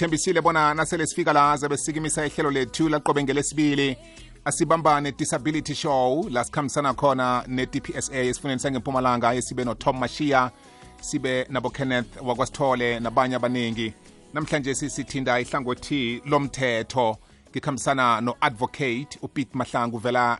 sikuthembisile bona nasele sifika la zabe sikimisa ihlelo lethu laqobe ngelesibili. Asibambane disability show la sikhambisana khona ne-dpsa esifundeni sangempumalanga esibe notom mashiya sibe nabo kenneth wakwasithole nabanye abaningi. Namhlanje sisithinda ihlangothi lomthetho. Ngikhambisana no-advocate upete mahlangu vela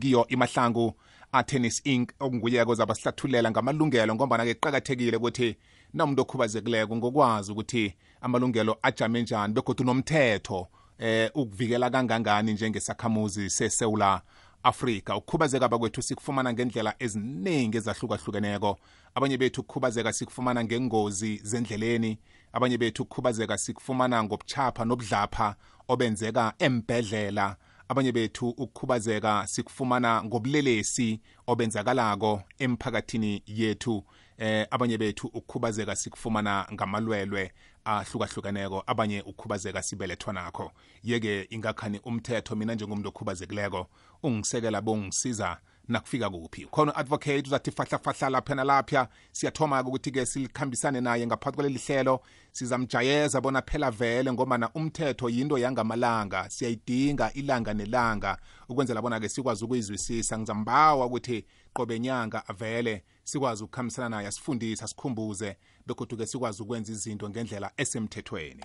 kiyo imahlangu atennis inc okunguyeko zaba sihlathulela ngamalungelo ngombana-ke kuqakathekile ukuthi nawumuntu okhubazekileko ngokwazi ukuthi amalungelo ajame njani begodwa nomthetho eh ukuvikela kangangani njengesakhamuzi sesewula Afrika. Ukukhubazeka bakwethu sikufumana ngendlela eziningi ezahlukahlukeneko. Abanye bethu ukukhubazeka sikufumana ngengozi zendleleni. Abanye bethu ukukhubazeka sikufumana ngobuchapha nobudlapha obenzeka embedlela abanye bethu ukukhubazeka sikufumana ngobulelesi obenzakalako emphakathini yethu. Eh abanye bethu ukukhubazeka sikufumana ngamalwelwe ahlukahlukeneko abanye ukukhubazeka sibelethwa nakho. Yeke ingakhani umthetho mina njengomuntu okhubazekileko ungisekela bongisiza nakufika kuphi. Khona advocate uzathi fahlafahla lapha nalapha siyathoma-ke ukuthi-ke silikhambisane naye ngaphathi kwaleli hlelo. Sizamjayeza bona phela vele ngomana umthetho yinto yangamalanga. Siyayidinga ilanga nelanga ukwenzela bona-ke sikwazi ukuyizwisisa. Ngizambawa ukuthi qobe nyanga avele sikwazi ukukhambisana naye asifundise asikhumbuze. Begodwa-ke sikwazi ukwenza izinto ngendlela esemthethweni.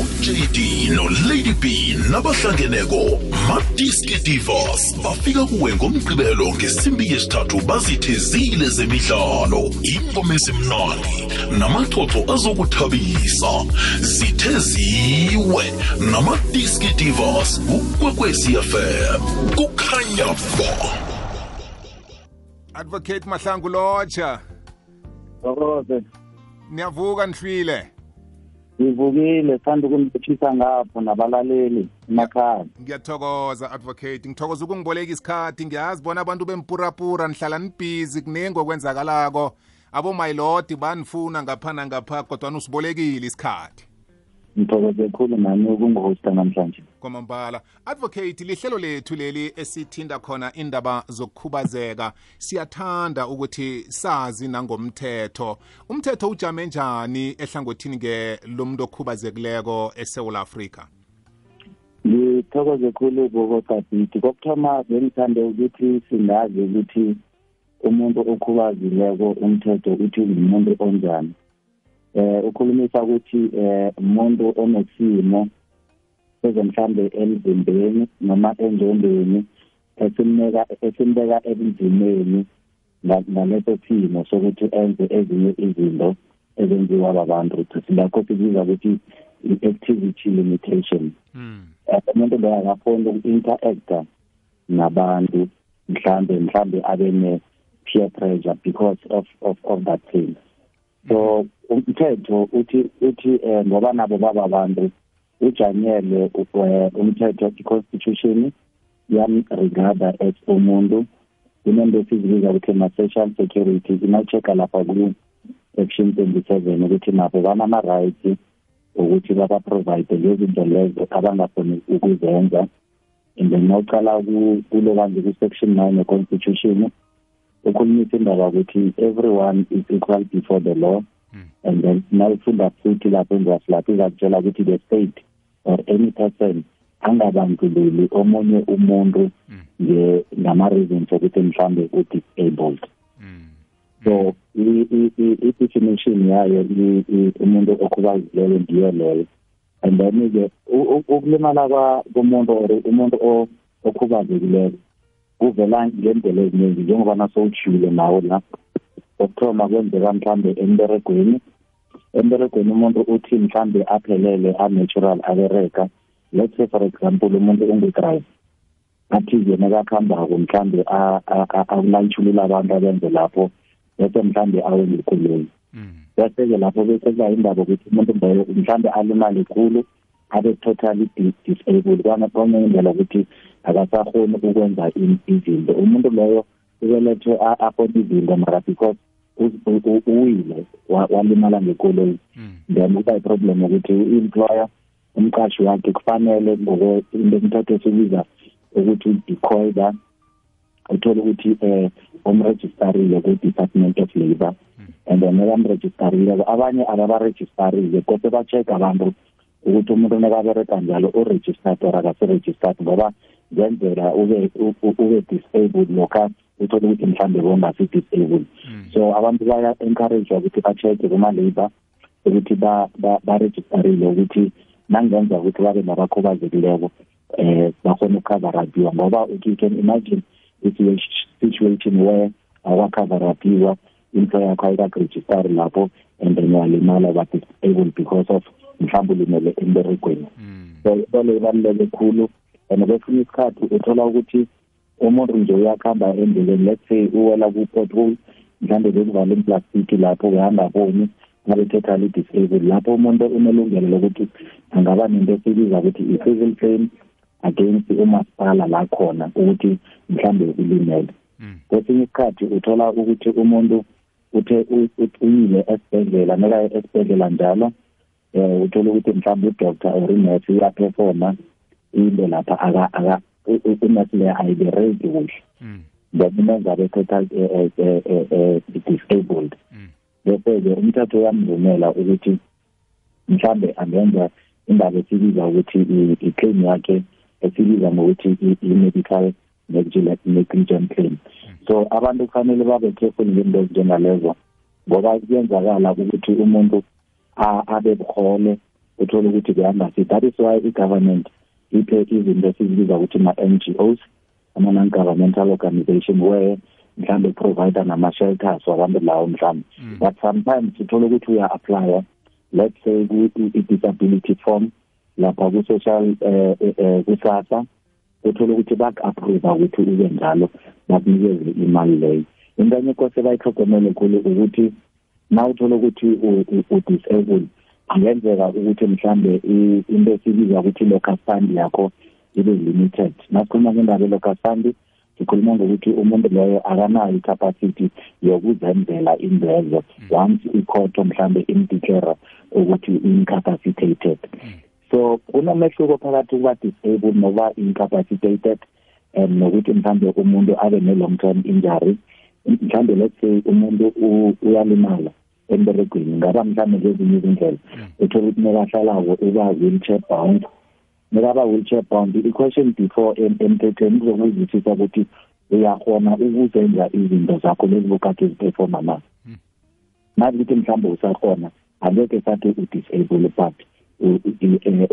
Ujd nolady b nabahlangeneko madiski divas. Bafika kuwe ngomgqibelo ngesimbi yesithathu bazithezile zemidlalo ingoma ezimnandi namaxoxo azokuthabisa. Zitheziwe namadiski divas kukwekwecfm kukhanya ba. Advocate mahlangu lotsha. Thokoze. niyavuka nihlwile. Ngivukile sithanda ukuniphuthisa ngapho nabalaleli emakhaya. ngiyathokoza advocate. Ngithokoza ukungiboleka isikhathi. Ngiyazi bona abantu bempurapura nihlala nibhizi kuningi okwenzakalako. Abomylord banifuna ngapha nangapha kodwa usibolekile isikhathi. Ngithokoze kakhulu nami ukungihosta namhlanje. kwamambala advocate lihlelo lethu leli esithinda khona indaba zokukhubazeka siyathanda ukuthi sazi nangomthetho umthetho ujame njani ehlangothini-ke lomuntu okhubazekileko esewula afrika Ngithokoze kakhulu bobo Dabiti. Kokuthoma bengithande ukuthi singazi ukuthi umuntu okhubazileko umthetho uthi umuntu onjani. Eh ukhulumisa ukuthi eh umuntu onesimo ezemhlambe emzimbeni noma engqondweni esimeka esimbeka ebunzimeni ngaleso simo sokuthi enze ezinye izinto ezenziwa babantu. Silakho sibiza ukuthi i-activity limitation. Umuntu lo akakhona uku-interacta nabantu mhlambe mhlambe abe ne-peer pressure because of, of, of that thing. So umthetho uthi uthi eh, ngoba nabo baba abantu ujanyelwe umthetho i-constitution yamregada as umuntu. Kunento esizibiza ukuthi ma-social security ina-check-a lapha ku-section twenty seven ukuthi nabo banama-rights ukuthi baba-provide lezinto lezo abangafuni ukuzenza. And then nawucala kulo kanje ku-section nine ye-constitution ukhulumisa indaba ukuthi everyone is equal before the law. And then nawufunda futhi lapho endwasi lapho izakutshela ukuthi the state or any person angabandlululi omunye umuntu ngama-reasons okuthi mhlambe u-disabled. So i-definition yayo umuntu okhubazilele ndiyo leyo. And then-ke ukulimala komuntu or umuntu okhubazekileko kuvela ngendlela eziningi njengoba nasowutshile nawo la okuthoma kwenzeka mhlambe emberegweni emberegweni umuntu uthi mhlambe aphelele a-natural abereka let's say for example umuntu ungu-drive athi yena kakuhambako mhlambe akulayitshulula abantu abenze lapho bese mhlambe awe ngekoloyi bese-ke lapho bese kuba indaba ukuthi umuntu leyo mhlambe alimale khulu abe totally disabled kwenye indlela ukuthi akasakhoni ukwenza izinto umuntu leyo ubelethwe akhona izinto mara because uwile walimala ngekoloyi. Then kuba iproblem ukuthi i-employer umqashi wakhe kufanele ngokwemthetho esibiza ukuthi i-coida uthole ukuthi um umregistarile ku-department of labour. And then nebamrejistarileko abanye ababarejistarile kose ba-check abantu ukuthi umuntu nekabereka njalo uregistered or akasi-registered ngoba kuyenzeka ube ube disabled lokha uthole ukuthi mhlambe bongasi-disabled so abantu baya-encourage ukuthi ba-check kuma-labour ukuthi barejistarile ukuthi nangenza ukuthi babe nabakhubazekileko eh bakhona ukucover-apiwa ngoba you can imagine situation where awakacover-apiwa into yakho ayikakurejistari lapho and then walimala but able because of mhlawumbe ulimele emberegweni. So into le ibaluleke khulu and kwesinye isikhathi uthola ukuthi umuntu nje uyakuhamba endleleni let's say uwela ku-pothole mhlawumbe bekuvala implastiki lapho uhamba boni ngabe totally disabled lapho umuntu unelungelo lokuthi angaba nento esibiza ukuthi i-civil claim against umasipala la khona ukuthi mhlambe ulimele. Kwesinye isikhathi uthola ukuthi umuntu uthe uyile esibhedlela neka esibhedlela njalo eh uthola ukuthi mhlawumbe udoctor or inurse uyaperforma into lapha aka aka inurse le ayibereki kuhle then umenza abe total disabled. Bese-ke umthetho uyamvumela ukuthi mhlambe angenza indaba esibiza ukuthi i-claim yakhe esibiza ngokuthi i-medical negligent claim. So abantu kufanele babe careful ngento ezinjengalezo ngoba kuyenzakala ukuthi umuntu abe buhole uthole ukuthi kuyangasi that is why i-government iphe izinto esizibiza ukuthi ma-NGOs ama-non-governmental organization where mhlambe provider nama-shelters wabantu lawo mhlambe. But sometimes uthole ukuthi uya-applya let's say i-disability form lapha ku-social um kusasa uthole ukuthi baku-approva ukuthi ube njalo bakunikeze imali leyo. Into enye kose bayihlogomele khulu ukuthi na uthole ukuthi u-disable kungenzeka ukuthi mhlambe into esibiza ukuthi i-local fund yakho ibe limited. Nasikhuluma ngendaba ye-local fund sikhuluma ngokuthi umuntu loyo akanayo i-capacity yokuzenzela imbezo once ikhotho mhlambe imdeclare ukuthi incapacitated. So kunomehluko phakathi kuba disabled nokuba incapacitated and nokuthi mhlambe umuntu abe ne-long term injury. Mhlambe let's say umuntu uyalimala emberegweni ngaba mhlambe ngezinye izindlela. Uthola ukuthi nekahlalako uba wheelchair bound. Nekaba wheelchair bound. I-question before emthethweni kuzokuzwisisa ukuthi uyakhona ukuzenza izinto zakho lezi bokade ziperforma na? Nazi ukuthi mhlawumbe usakhona angeke sathi u-disable but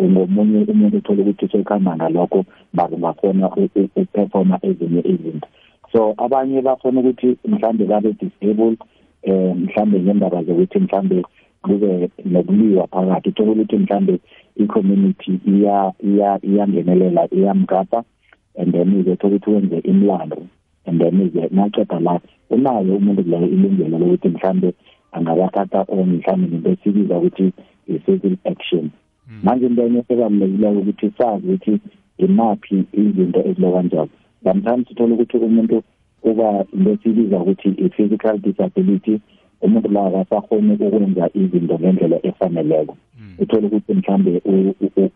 ngomunye umuntu uthole ukuthi sekuhamba ngalokho bakungakhona ukuperforma ezinye izinto. So abanye bafuna ukuthi mhlambe babe disabled eh mhlambe ngendaba zokuthi mhlambe kube nokuliwa phakathi uthola ukuthi mhlambe i-community iya iya iyangenelela iyamgapa and then izothola ukuthi wenze imlando and then ize naqeda la unayo umuntu leyo ilungelo lokuthi mhlambe angabathatha on mhlambe into esibiza ukuthi i-civil action. Manje into enye ebalulekile ukuthi sazi ukuthi imaphi izinto ezilo kanjalo sometimes uthola ukuthi umuntu uba into esibiza ukuthi i-physical disability umuntu la akasakhoni ukwenza izinto ngendlela efaneleko. Uthole ukuthi mhlambe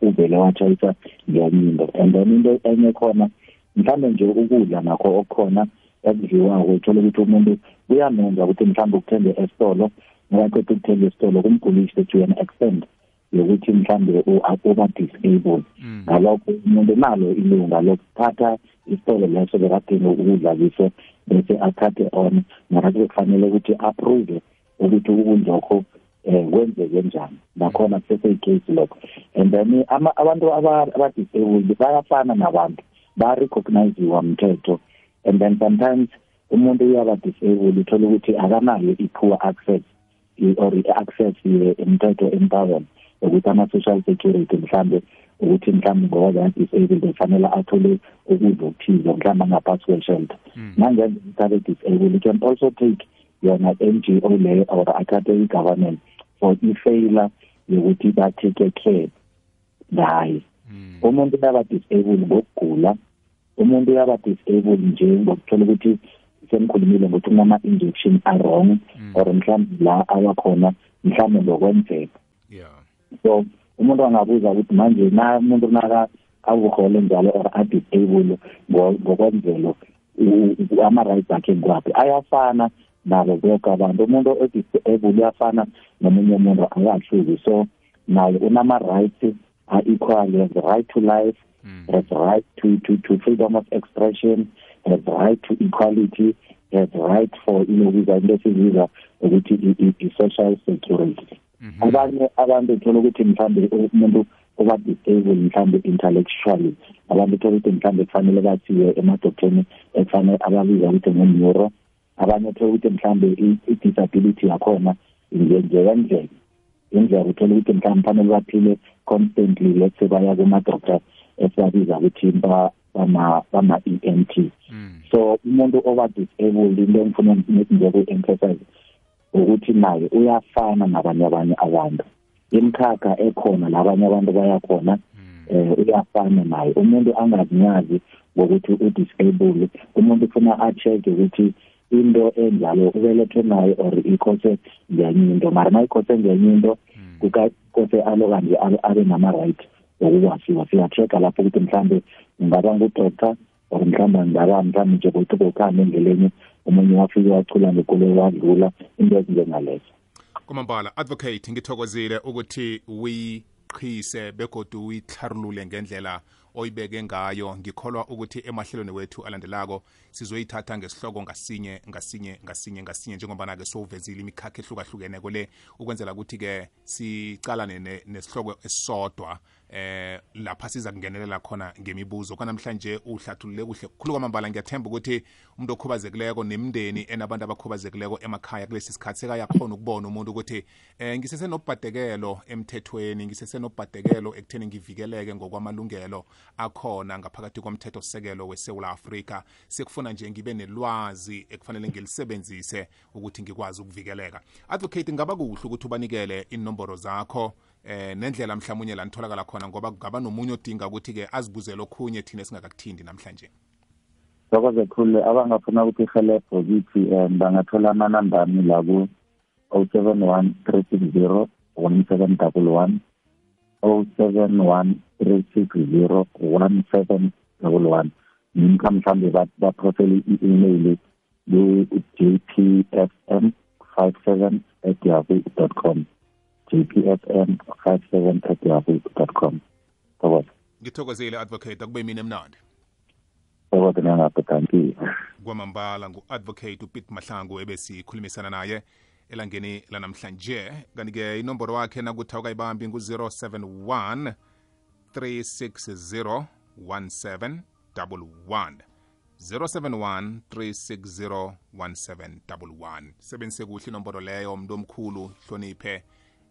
uvele watshayisa ngenye into. And then into enye khona mhlambe nje ukudla nakho okukhona ekudliwako uthole ukuthi umuntu kuyamenza ukuthi mhlambe ukuthenge esitolo nakaqeda ukuthenga esitolo kumgulishe to an extent. Yokuthi mhlambe uba disabled ngalokho umuntu nalo ilunga lokuthatha isitolo leso bekadinga ukudla kiso bese athathe on. Nakathi kufanele ukuthi approve ukuthi ukudlokho um kwenzeke njani. Nakhona kuseseyicase lokho and then abantu aba-disabled bayafana nabantu bayarecogniziwa mthetho and then sometimes umuntu uyaba-disabled uthole ukuthi akanayo i-poor access or i-access umthetho empower ukuthi ama-social security mhlambe ukuthi mhlawumbe ngoba ya-disabled kufanele athole ukudla okuthize mhlawumbe angaphasi kwe-shelter nangenza ukuthi abe-disabled you can also take yona NGO leyo or athathe i-government for i-failure yokuthi ba-take care ngaye umuntu uyaba disabled ngokugula umuntu uyaba disabled nje ngokuthola ukuthi semkhulumile ngokuthi kunama-injection a-wrong or mhlawumbe la awakhona mhlawumbe ngokwenzeka yeah. So umuntu angabuza ukuthi manje na umuntu naka awuhole njalo or a-disable ngokwenzelo ama-rights akhe ngwaphi ayafana nabo bonke abantu. Umuntu o-disable uyafana nomunye umuntu akahluki so naye unama-rights are-equal has the right to life has the right to, to, to freedom of expression has the right to equality has the right for inokuza into esiziza ukuthi i-social security. Abanye abantu uthola ukuthi mhlambe umuntu oba disable mhlambe intellectually abantu uthola ukuthi mhlambe kufanele basiwe emadoktoreni ekufanele ababiza ukuthi nge-neuro abanye uthola ukuthi mhlambe i-disability yakhona ingenzeka ndlela indlela uthola ukuthi mhlawumbe fanele baphile constantly let's say baya kuma-doctor esibabiza ukuthi bama-E-N-T so umuntu oba-disabled into engifuna nje ku-emphasize ukuthi naye uyafana nabanye abanye abantu. Imikhakha ekhona labanye abantu bayakhona eh uyafana naye. Umuntu angazinyazi ngokuthi u-disable umuntu ufuna a-check ukuthi into enjalo ubelethwe nayo or ikhose ngenye into. Mara ma ikhose ngenye into kukakose aloka nje abe nama-right okuwasiwa siya-check-a lapho ukuthi mhlambe ngaba ngudoctor or mhlawumbe ngaba mhlawumbe nje kuthi kukhamba endleleni omunye wafike wacula ngekolo wadlula into ezinjengalezo. Kwamambala advocate ngithokozile ukuthi uyiqhise begodu uyihlarulule ngendlela oyibeke ngayo. Ngikholwa ukuthi emahlelweni wethu alandelako sizoyithatha ngesihloko ngasinye ngasinye ngasinye ngasinye. Njengoba-ke sowuvezile imikhakha ehlukahlukeneko le ukwenzela ukuthi-ke sicalane nesihloko esisodwa. Eh lapha siza kungenelela khona ngemibuzo. Kwanamhlanje uhlathulule kuhle khulu kwamambala. Ngiyathemba ukuthi umuntu okhubazekileko nemndeni enabantu abakhubazekileko emakhaya kulesi sikhathi sekayakhona ukubona umuntu ukuthi eh ngisesenobhadekelo emthethweni ngisesenobhadekelo ekutheni ngivikeleke ngokwamalungelo akhona ngaphakathi komthetho sekelo weSouth Africa sekufuna nje ngibe nelwazi ekufanele ngilisebenzise ukuthi ngikwazi ukuvikeleka. Advocate ngaba kuhle ukuthi ubanikele inomboro zakho? Eh nendlela mhlawumnye la nitholakala khona ngoba kungaba nomunye odinga ukuthi-ke azibuzele okhunye thina esingakakuthindi namhlanje. Thokoze khulu abangafuna ukuthi ihelebho kithi um bangathola amanamba ami la ku-o seven one three six zero one seven double one o seven one three six zero one seven double one. Nimkha mhlawumbe baprofele i-email yahoo dot com jpfm five seven at yahoo dot com. Thokoza ngithokozile advocate akube mina emnandi. Thokoza nangapho thank you. Kwamambala ngu-advocate upit mahlangu ebesikhulumisana naye elangeni lanamhlanje. Kanti-ke inomboro wakhe nakuthi awukayibambi ngu-071 360 1711 071 360 1711 sebenzise kuhle inomboro leyo mntu omkhulu hloniphe.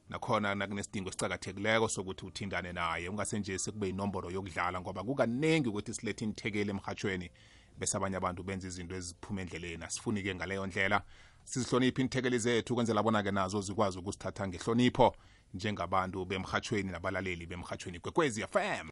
Nakhona nakunesidingo esicakathekileko sokuthi uthindane naye. Ungasenje sekube inomboro yokudlala ngoba kukaningi ukuthi silethe inithekeli emhatshweni bese abanye abantu benza izinto eziphuma endleleni. Asifuni-ke ngaleyo ndlela. Sizihloniphe inithekeli zethu ukwenzela bona-ke nazo zikwazi ukusithatha ngehlonipho njengabantu bemhatshweni nabalaleli bemhatshweni kwekwezi fm